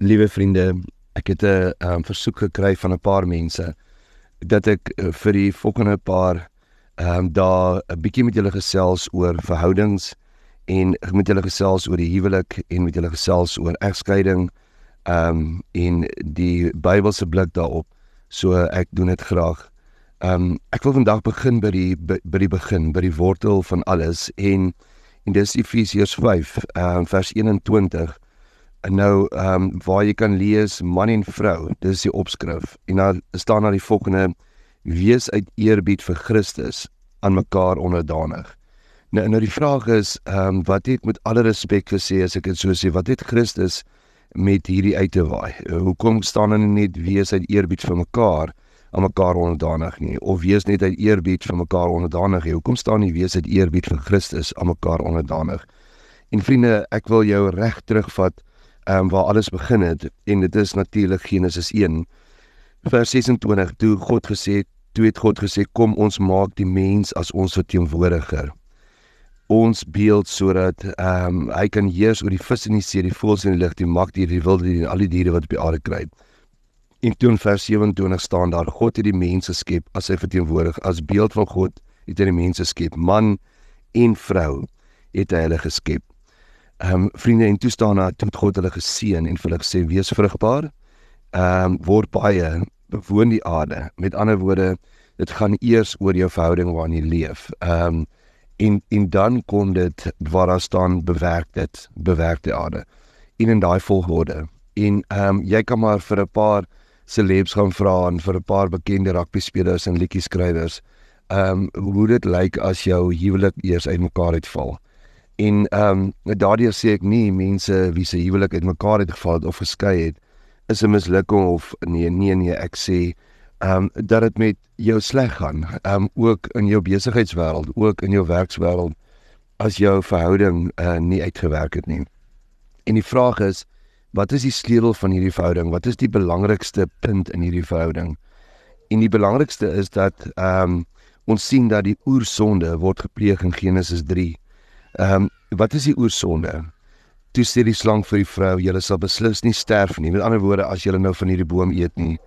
Liewe vriende, ek het 'n um, versoek gekry van 'n paar mense dat ek uh, vir die volgende paar ehm um, daar 'n bietjie met julle gesels oor verhoudings en met julle gesels oor die huwelik en met julle gesels oor egskeiding ehm um, en die Bybelse blik daarop. So ek doen dit graag. Ehm um, ek wil vandag begin by die by, by die begin, by die wortel van alles en en dis Efesiërs 5 ehm um, vers 21. Nou ehm um, waar jy kan lees man en vrou, dis die opskrif. En dan staan daar die volgende wees uit eerbied vir Christus aan mekaar onderdanig. Nou nou die vraag is ehm um, wat het met alle respek gesê as ek dit so sê, wat het Christus met hierdie uit te waai? Hoekom staan hulle net wees uit eerbied vir mekaar aan mekaar onderdanig nie of wees net uit eerbied vir mekaar onderdanig nie? Hoekom staan nie wees uit eerbied vir Christus aan mekaar onderdanig? En vriende, ek wil jou reg terugvat um, waar alles begin het en dit is natuurlik Genesis 1 vers 26 toe God gesê toe het God gesê kom ons maak die mens as ons verteenwoordiger. Ons beeld sodat ehm um, hy kan heers oor die vis in die see die voëls in die lug die magdiere die wilde diere en al die diere wat op die aarde kruip. En toe in vers 27 staan daar God het die mense skep as sy verteenwoordiger as beeld van God het hy die mense skep man en vrou het hy hulle geskep ehm um, vriende en toe staan daar toe God hulle geseën en vir hulle gesê wees vrugbaar ehm um, word baie bewoon die aarde. Met ander woorde, dit gaan eers oor jou verhouding waarin jy leef. Ehm um, en en dan kom dit waar daar staan bewerk dit, bewerk die aarde. En in daai volgorde. En ehm um, jy kan maar vir 'n paar celebs gaan vra en vir 'n paar bekende rugby spelers en liedjie skrywers ehm um, hoe dit lyk as jou huwelik eers uitmekaar uitval. En ehm um, daardie sê ek nie mense wie se huwelik uitmekaar uitgeval het of geskei het is 'n mislukking of nee nee nee ek sê ehm um, dat dit met jou sleg gaan ehm um, ook in jou besigheidswêreld ook in jou werkswêreld as jou verhouding uh, nie uitgewerk het nie. En die vraag is wat is die sleutel van hierdie verhouding? Wat is die belangrikste punt in hierdie verhouding? En die belangrikste is dat ehm um, ons sien dat die oorsonde word gepleeg in Genesis 3. Ehm um, wat is die oorsonde? Toe sê die slang vir die vrou: "Julle sal beslis nie sterf nie." Met ander woorde, as julle nou van hierdie boom eet nie,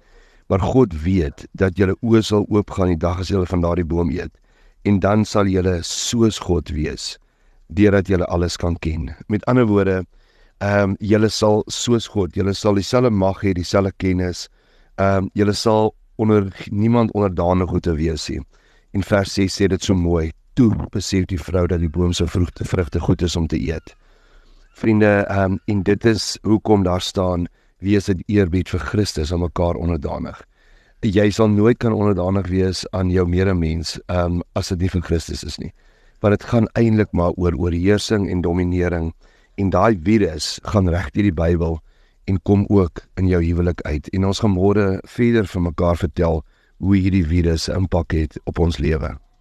maar God weet dat julle oë sal oopgaan die dag as julle van daardie boom eet, en dan sal julle soos God wees, deurdat julle alles kan ken. Met ander woorde, ehm um, julle sal soos God, julle sal dieselfde mag hê, dieselfde kennis. Ehm um, julle sal onder niemand onderdanig hoef te wees nie. In vers 6 sê dit so mooi: "Toe besef die vrou dat die boom se vrugte vrugte goed is om te eet." Vriende, ehm um, en dit is hoekom daar staan wees dit eerbied vir Christus aan mekaar onderdanig. Jy sal nooit kan onderdanig wees aan jou medemens ehm um, as dit nie vir Christus is nie. Want dit gaan eintlik maar oor oorheersing en dominering en daai virus gaan reg deur die Bybel en kom ook in jou huwelik uit. En ons gaan môre verder vir mekaar vertel hoe hierdie virus impak het op ons lewe.